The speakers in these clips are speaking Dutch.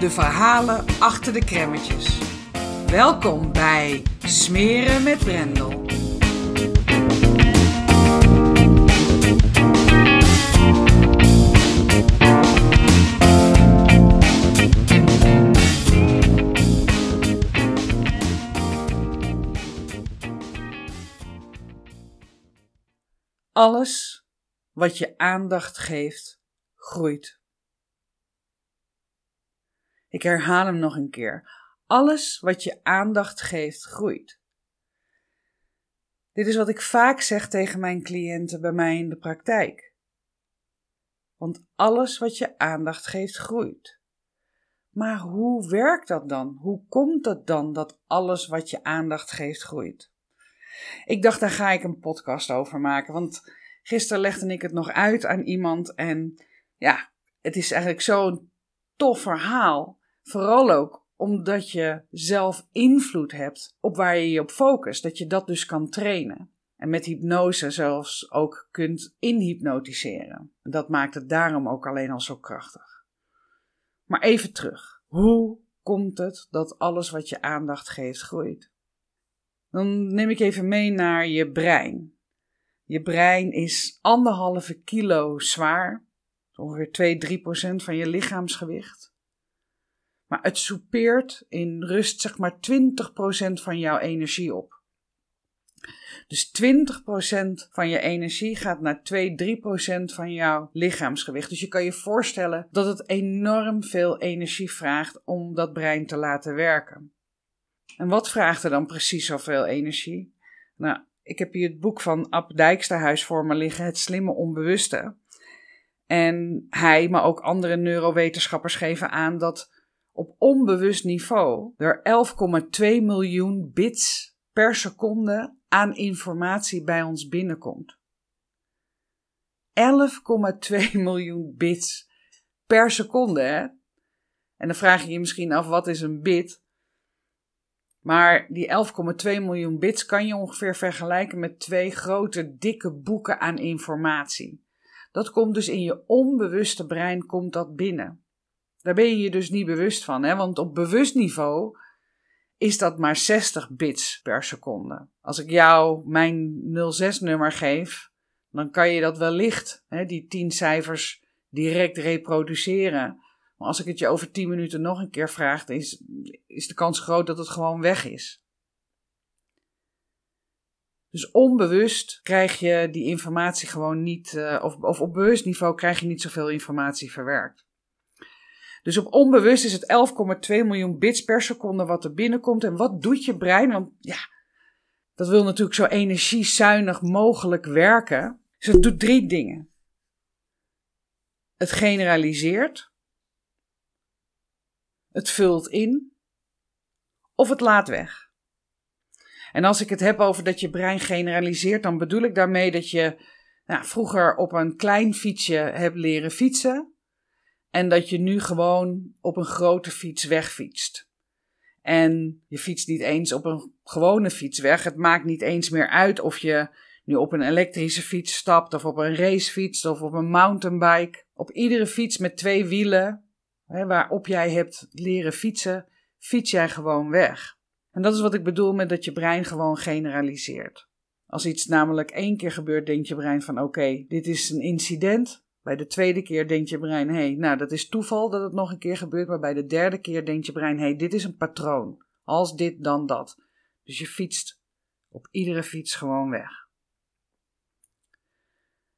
de verhalen achter de kremmetjes. Welkom bij Smeren met Brendel. Alles wat je aandacht geeft, groeit. Ik herhaal hem nog een keer. Alles wat je aandacht geeft, groeit. Dit is wat ik vaak zeg tegen mijn cliënten bij mij in de praktijk. Want alles wat je aandacht geeft, groeit. Maar hoe werkt dat dan? Hoe komt het dan dat alles wat je aandacht geeft, groeit? Ik dacht, daar ga ik een podcast over maken. Want gisteren legde ik het nog uit aan iemand. En ja, het is eigenlijk zo'n tof verhaal. Vooral ook omdat je zelf invloed hebt op waar je je op focust. Dat je dat dus kan trainen. En met hypnose zelfs ook kunt inhypnotiseren. Dat maakt het daarom ook alleen al zo krachtig. Maar even terug. Hoe komt het dat alles wat je aandacht geeft groeit? Dan neem ik even mee naar je brein. Je brein is anderhalve kilo zwaar, ongeveer 2, 3 procent van je lichaamsgewicht. Maar het soupeert in rust zeg maar 20 procent van jouw energie op. Dus 20% van je energie gaat naar 2, 3% van jouw lichaamsgewicht. Dus je kan je voorstellen dat het enorm veel energie vraagt om dat brein te laten werken. En wat vraagt er dan precies zoveel energie? Nou, ik heb hier het boek van Ab Dijksterhuis voor me liggen, Het Slimme Onbewuste. En hij, maar ook andere neurowetenschappers geven aan dat op onbewust niveau er 11,2 miljoen bits per seconde aan informatie bij ons binnenkomt. 11,2 miljoen bits per seconde, hè? En dan vraag je je misschien af, wat is een bit? Maar die 11,2 miljoen bits kan je ongeveer vergelijken met twee grote, dikke boeken aan informatie. Dat komt dus in je onbewuste brein komt dat binnen. Daar ben je je dus niet bewust van, hè? want op bewust niveau is dat maar 60 bits per seconde. Als ik jou mijn 06-nummer geef, dan kan je dat wellicht, hè, die 10 cijfers, direct reproduceren. Maar als ik het je over 10 minuten nog een keer vraag, dan is, is de kans groot dat het gewoon weg is. Dus onbewust krijg je die informatie gewoon niet, uh, of, of op bewust niveau krijg je niet zoveel informatie verwerkt. Dus op onbewust is het 11,2 miljoen bits per seconde wat er binnenkomt. En wat doet je brein? Want ja, dat wil natuurlijk zo energiezuinig mogelijk werken. Dus het doet drie dingen. Het generaliseert. Het vult in. Of het laat weg. En als ik het heb over dat je brein generaliseert, dan bedoel ik daarmee dat je nou, vroeger op een klein fietsje hebt leren fietsen. En dat je nu gewoon op een grote fiets wegfietst. En je fietst niet eens op een gewone fiets weg. Het maakt niet eens meer uit of je nu op een elektrische fiets stapt, of op een racefiets, of op een mountainbike. Op iedere fiets met twee wielen, hè, waarop jij hebt leren fietsen, fiets jij gewoon weg. En dat is wat ik bedoel met dat je brein gewoon generaliseert. Als iets namelijk één keer gebeurt, denkt je brein van oké, dit is een incident, bij de tweede keer denkt je brein, hé, hey, nou dat is toeval dat het nog een keer gebeurt, maar bij de derde keer denkt je brein, hé, hey, dit is een patroon. Als dit, dan dat. Dus je fietst op iedere fiets gewoon weg.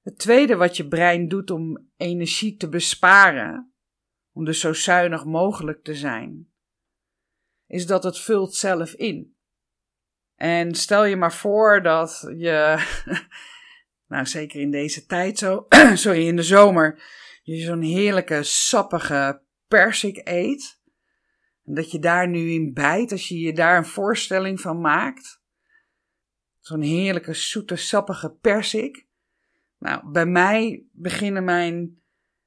Het tweede wat je brein doet om energie te besparen, om dus zo zuinig mogelijk te zijn, is dat het vult zelf in. En stel je maar voor dat je, nou zeker in deze tijd zo, sorry, in de zomer, je zo'n heerlijke sappige persik eet. En dat je daar nu in bijt, als je je daar een voorstelling van maakt. Zo'n heerlijke zoete sappige persik. Nou, bij mij beginnen mijn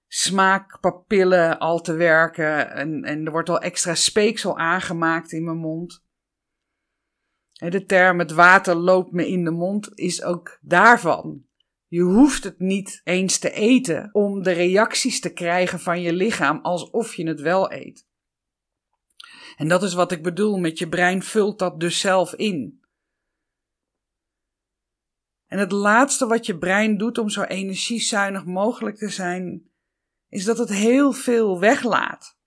smaakpapillen al te werken en, en er wordt al extra speeksel aangemaakt in mijn mond. De term het water loopt me in de mond is ook daarvan. Je hoeft het niet eens te eten om de reacties te krijgen van je lichaam alsof je het wel eet. En dat is wat ik bedoel met je brein vult dat dus zelf in. En het laatste wat je brein doet om zo energiezuinig mogelijk te zijn, is dat het heel veel weglaat.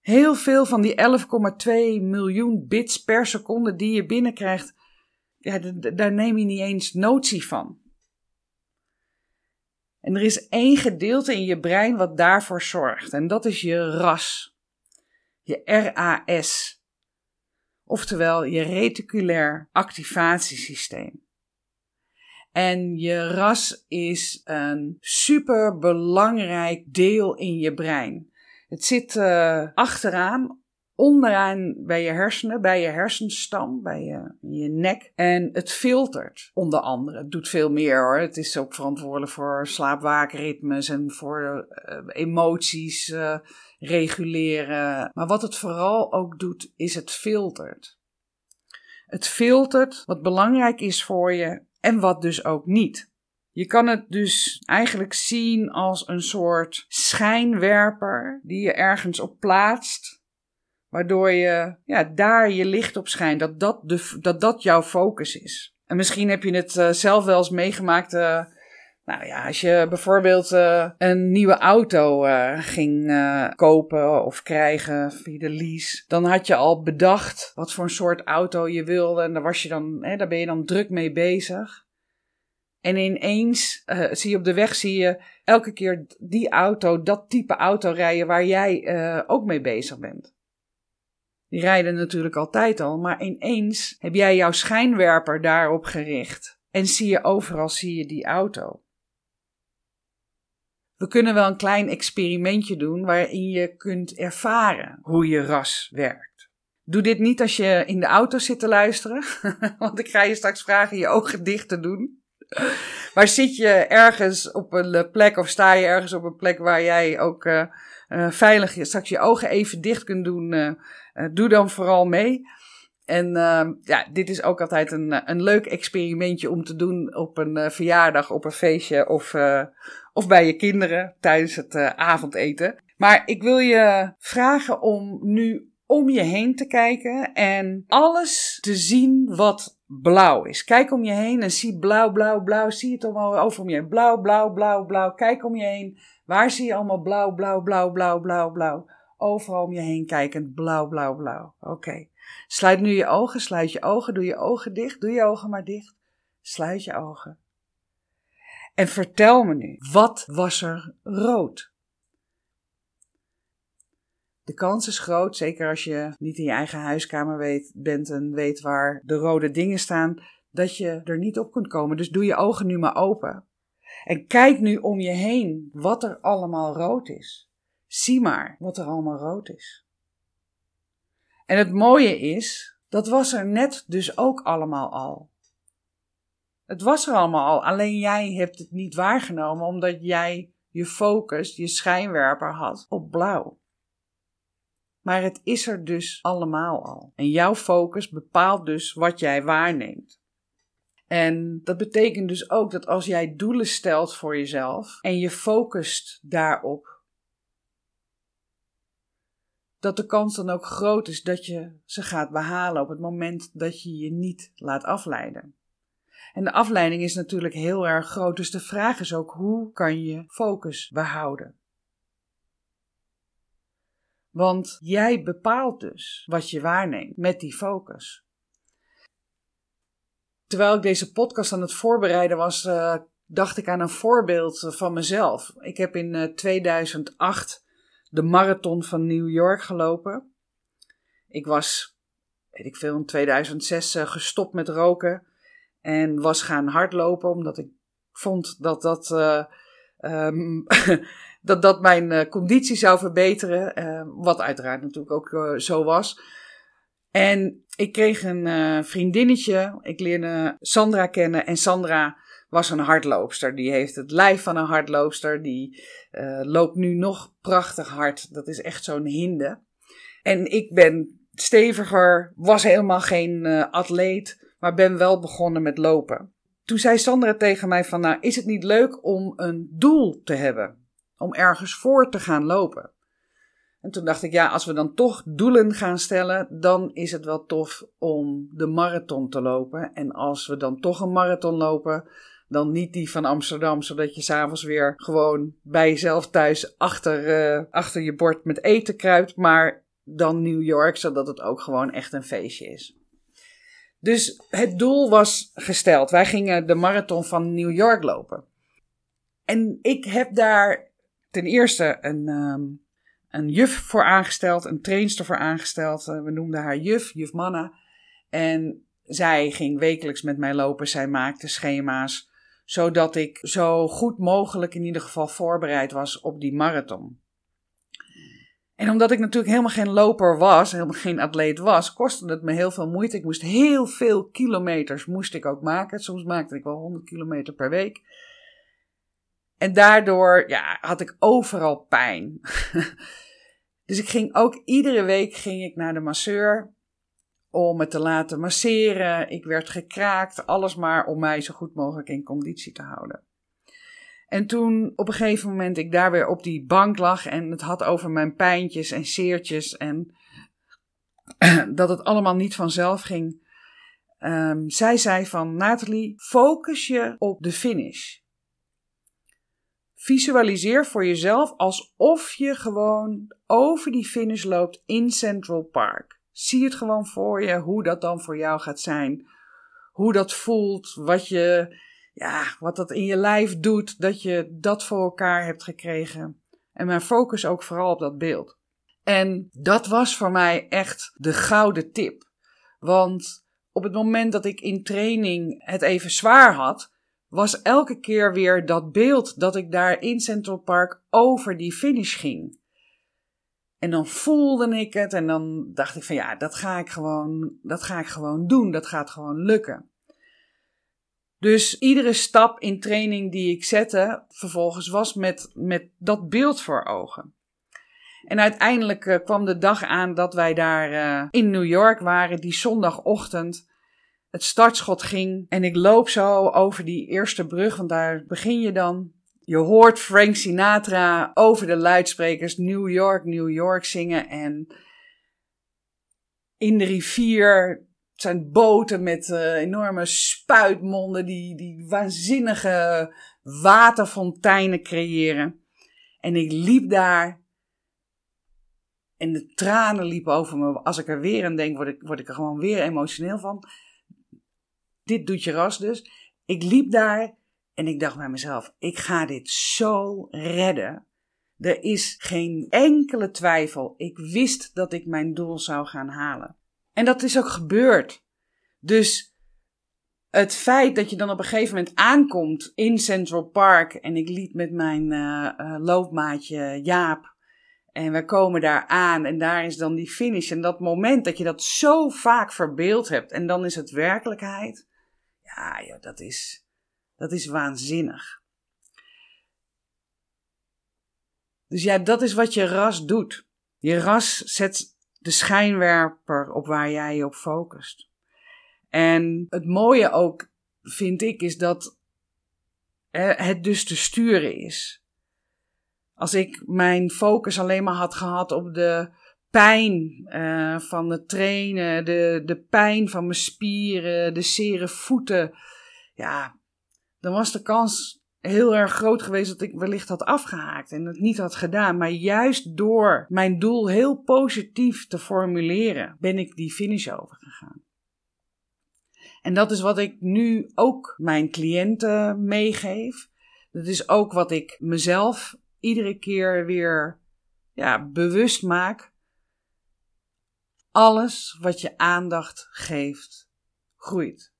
Heel veel van die 11,2 miljoen bits per seconde die je binnenkrijgt, ja, daar neem je niet eens notie van. En er is één gedeelte in je brein wat daarvoor zorgt, en dat is je RAS. Je RAS oftewel je reticulair activatiesysteem. En je ras is een super belangrijk deel in je brein. Het zit uh, achteraan, onderaan bij je hersenen, bij je hersenstam, bij je, je nek. En het filtert onder andere. Het doet veel meer hoor. Het is ook verantwoordelijk voor slaapwaakritmes en voor uh, emoties. Uh, reguleren. Maar wat het vooral ook doet, is het filtert. Het filtert wat belangrijk is voor je en wat dus ook niet. Je kan het dus eigenlijk zien als een soort schijnwerper die je ergens op plaatst, waardoor je ja, daar je licht op schijnt, dat dat, de, dat, dat jouw focus is. En misschien heb je het uh, zelf wel eens meegemaakt. Uh, nou ja, als je bijvoorbeeld uh, een nieuwe auto ging kopen of krijgen via de lease, dan had je al bedacht wat voor een soort auto je wilde. En daar, was je dan, hè, daar ben je dan druk mee bezig. En ineens zie je op de weg zie je elke keer die auto, dat type auto rijden waar jij ook mee bezig bent. Die rijden natuurlijk altijd al, maar ineens heb jij jouw schijnwerper daarop gericht. En zie je overal zie je die auto. We kunnen wel een klein experimentje doen waarin je kunt ervaren hoe je ras werkt. Doe dit niet als je in de auto zit te luisteren, want ik ga je straks vragen je ogen dicht te doen. Maar zit je ergens op een plek of sta je ergens op een plek waar jij ook uh, uh, veilig straks je ogen even dicht kunt doen, doe dan vooral mee. En ja, dit is ook altijd een, een leuk experimentje om te doen op een verjaardag, op een feestje of, of bij je kinderen tijdens het avondeten. Maar ik wil je vragen om nu om je heen te kijken en alles te zien wat blauw is. Kijk om je heen en zie blauw, blauw, blauw. Zie het allemaal over om je heen. Blauw, blauw, blauw, blauw. Kijk om je heen. Waar zie je allemaal blauw, blauw, blauw, blauw, blauw, blauw? Overal om je heen kijkend. Blauw, blauw, blauw. Oké. Sluit nu je ogen. Sluit je ogen. Doe je ogen dicht. Doe je ogen maar dicht. Sluit je ogen. En vertel me nu, wat was er rood? De kans is groot, zeker als je niet in je eigen huiskamer weet, bent en weet waar de rode dingen staan, dat je er niet op kunt komen. Dus doe je ogen nu maar open. En kijk nu om je heen wat er allemaal rood is. Zie maar wat er allemaal rood is. En het mooie is, dat was er net dus ook allemaal al. Het was er allemaal al, alleen jij hebt het niet waargenomen omdat jij je focus, je schijnwerper had op blauw. Maar het is er dus allemaal al. En jouw focus bepaalt dus wat jij waarneemt. En dat betekent dus ook dat als jij doelen stelt voor jezelf en je focust daarop, dat de kans dan ook groot is dat je ze gaat behalen op het moment dat je je niet laat afleiden. En de afleiding is natuurlijk heel erg groot. Dus de vraag is ook: hoe kan je focus behouden? Want jij bepaalt dus wat je waarneemt met die focus. Terwijl ik deze podcast aan het voorbereiden was, uh, dacht ik aan een voorbeeld van mezelf. Ik heb in 2008 eh, de marathon van New York gelopen. Ik was, weet ik veel, in 2006 uh, gestopt met roken en was gaan hardlopen omdat ik vond dat dat, um, dat, dat mijn conditie zou verbeteren. wat uiteraard natuurlijk ook zo was. En ik kreeg een uh, vriendinnetje. Ik leerde Sandra kennen. En Sandra was een hardloopster. Die heeft het lijf van een hardloopster. Die loopt nu nog prachtig hard. Dat is echt zo'n hinde. En ik ben steviger. Was helemaal geen atleet. Maar ben wel begonnen met lopen. Toen zei Sandra tegen mij van, nou, is het niet leuk om een doel te hebben? Om ergens voor te gaan lopen. En toen dacht ik, ja, als we dan toch doelen gaan stellen, dan is het wel tof om de marathon te lopen. En als we dan toch een marathon lopen, dan niet die van Amsterdam, zodat je s'avonds weer gewoon bij jezelf thuis achter, uh, achter je bord met eten kruipt, maar dan New York, zodat het ook gewoon echt een feestje is. Dus het doel was gesteld. Wij gingen de marathon van New York lopen. En ik heb daar ten eerste een. Um, een juf voor aangesteld, een trainster voor aangesteld. Eh, we noemden haar juf, juf Manna. En zij ging wekelijks met mij lopen. Zij maakte schema's, zodat ik zo goed mogelijk in ieder geval voorbereid was op die marathon. En omdat ik natuurlijk helemaal geen loper was, helemaal geen atleet was, kostte het me heel veel moeite. Ik moest heel veel kilometers moest ik ook maken. Soms maakte ik wel 100 kilometer per week. En daardoor ja, had ik overal pijn. dus ik ging ook iedere week ging ik naar de masseur om me te laten masseren. Ik werd gekraakt, alles maar om mij zo goed mogelijk in conditie te houden. En toen op een gegeven moment ik daar weer op die bank lag en het had over mijn pijntjes en seertjes en dat het allemaal niet vanzelf ging. Um, zij zei van Nathalie, focus je op de finish. Visualiseer voor jezelf alsof je gewoon over die finish loopt in Central Park. Zie het gewoon voor je, hoe dat dan voor jou gaat zijn. Hoe dat voelt, wat, je, ja, wat dat in je lijf doet, dat je dat voor elkaar hebt gekregen. En mijn focus ook vooral op dat beeld. En dat was voor mij echt de gouden tip. Want op het moment dat ik in training het even zwaar had, was elke keer weer dat beeld dat ik daar in Central Park over die finish ging. En dan voelde ik het en dan dacht ik van ja, dat ga ik gewoon, dat ga ik gewoon doen, dat gaat gewoon lukken. Dus iedere stap in training die ik zette, vervolgens was met, met dat beeld voor ogen. En uiteindelijk uh, kwam de dag aan dat wij daar uh, in New York waren, die zondagochtend het startschot ging. En ik loop zo over die eerste brug, want daar begin je dan. Je hoort Frank Sinatra over de luidsprekers New York, New York zingen. En in de rivier zijn boten met uh, enorme spuitmonden die, die waanzinnige waterfonteinen creëren. En ik liep daar en de tranen liepen over me. Als ik er weer aan denk, word ik, word ik er gewoon weer emotioneel van dit doet je ras dus. Ik liep daar en ik dacht bij mezelf: ik ga dit zo redden. Er is geen enkele twijfel. Ik wist dat ik mijn doel zou gaan halen. En dat is ook gebeurd. Dus het feit dat je dan op een gegeven moment aankomt in Central Park en ik liep met mijn uh, uh, loopmaatje Jaap en we komen daar aan en daar is dan die finish en dat moment dat je dat zo vaak verbeeld hebt en dan is het werkelijkheid. Ja, dat is, dat is waanzinnig. Dus ja, dat is wat je ras doet. Je ras zet de schijnwerper op waar jij je op focust. En het mooie ook, vind ik, is dat het dus te sturen is. Als ik mijn focus alleen maar had gehad op de pijn uh, van het trainen, de, de pijn van mijn spieren, de zere voeten. Ja, dan was de kans heel erg groot geweest dat ik wellicht had afgehaakt en het niet had gedaan. Maar juist door mijn doel heel positief te formuleren, ben ik die finish overgegaan. En dat is wat ik nu ook mijn cliënten meegeef. Dat is ook wat ik mezelf iedere keer weer ja, bewust maak. Alles wat je aandacht geeft, groeit.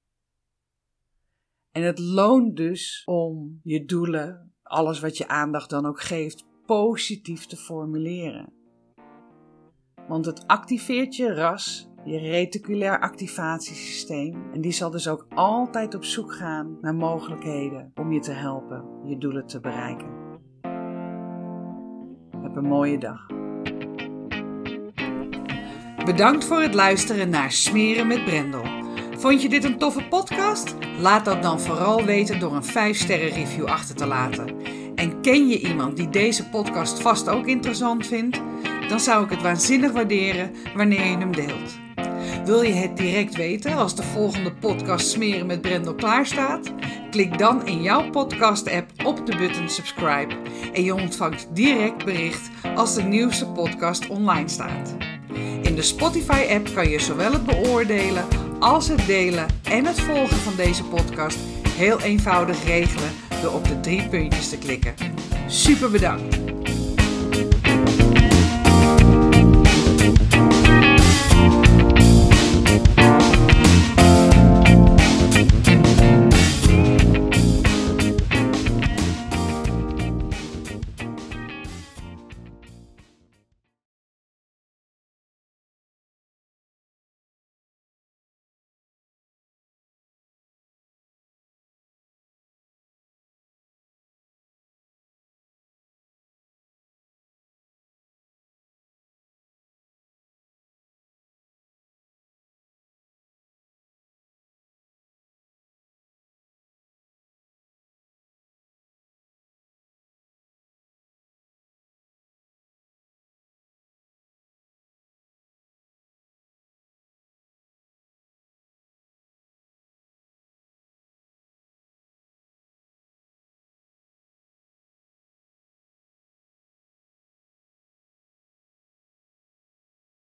En het loont dus om je doelen, alles wat je aandacht dan ook geeft, positief te formuleren. Want het activeert je ras, je reticulair activatiesysteem, en die zal dus ook altijd op zoek gaan naar mogelijkheden om je te helpen je doelen te bereiken. Heb een mooie dag. Bedankt voor het luisteren naar Smeren met Brendel. Vond je dit een toffe podcast? Laat dat dan vooral weten door een 5-sterren review achter te laten. En ken je iemand die deze podcast vast ook interessant vindt? Dan zou ik het waanzinnig waarderen wanneer je hem deelt. Wil je het direct weten als de volgende podcast Smeren met Brendel klaar staat? Klik dan in jouw podcast-app op de button subscribe en je ontvangt direct bericht als de nieuwste podcast online staat. In de Spotify-app kan je zowel het beoordelen als het delen en het volgen van deze podcast heel eenvoudig regelen door op de drie puntjes te klikken. Super bedankt!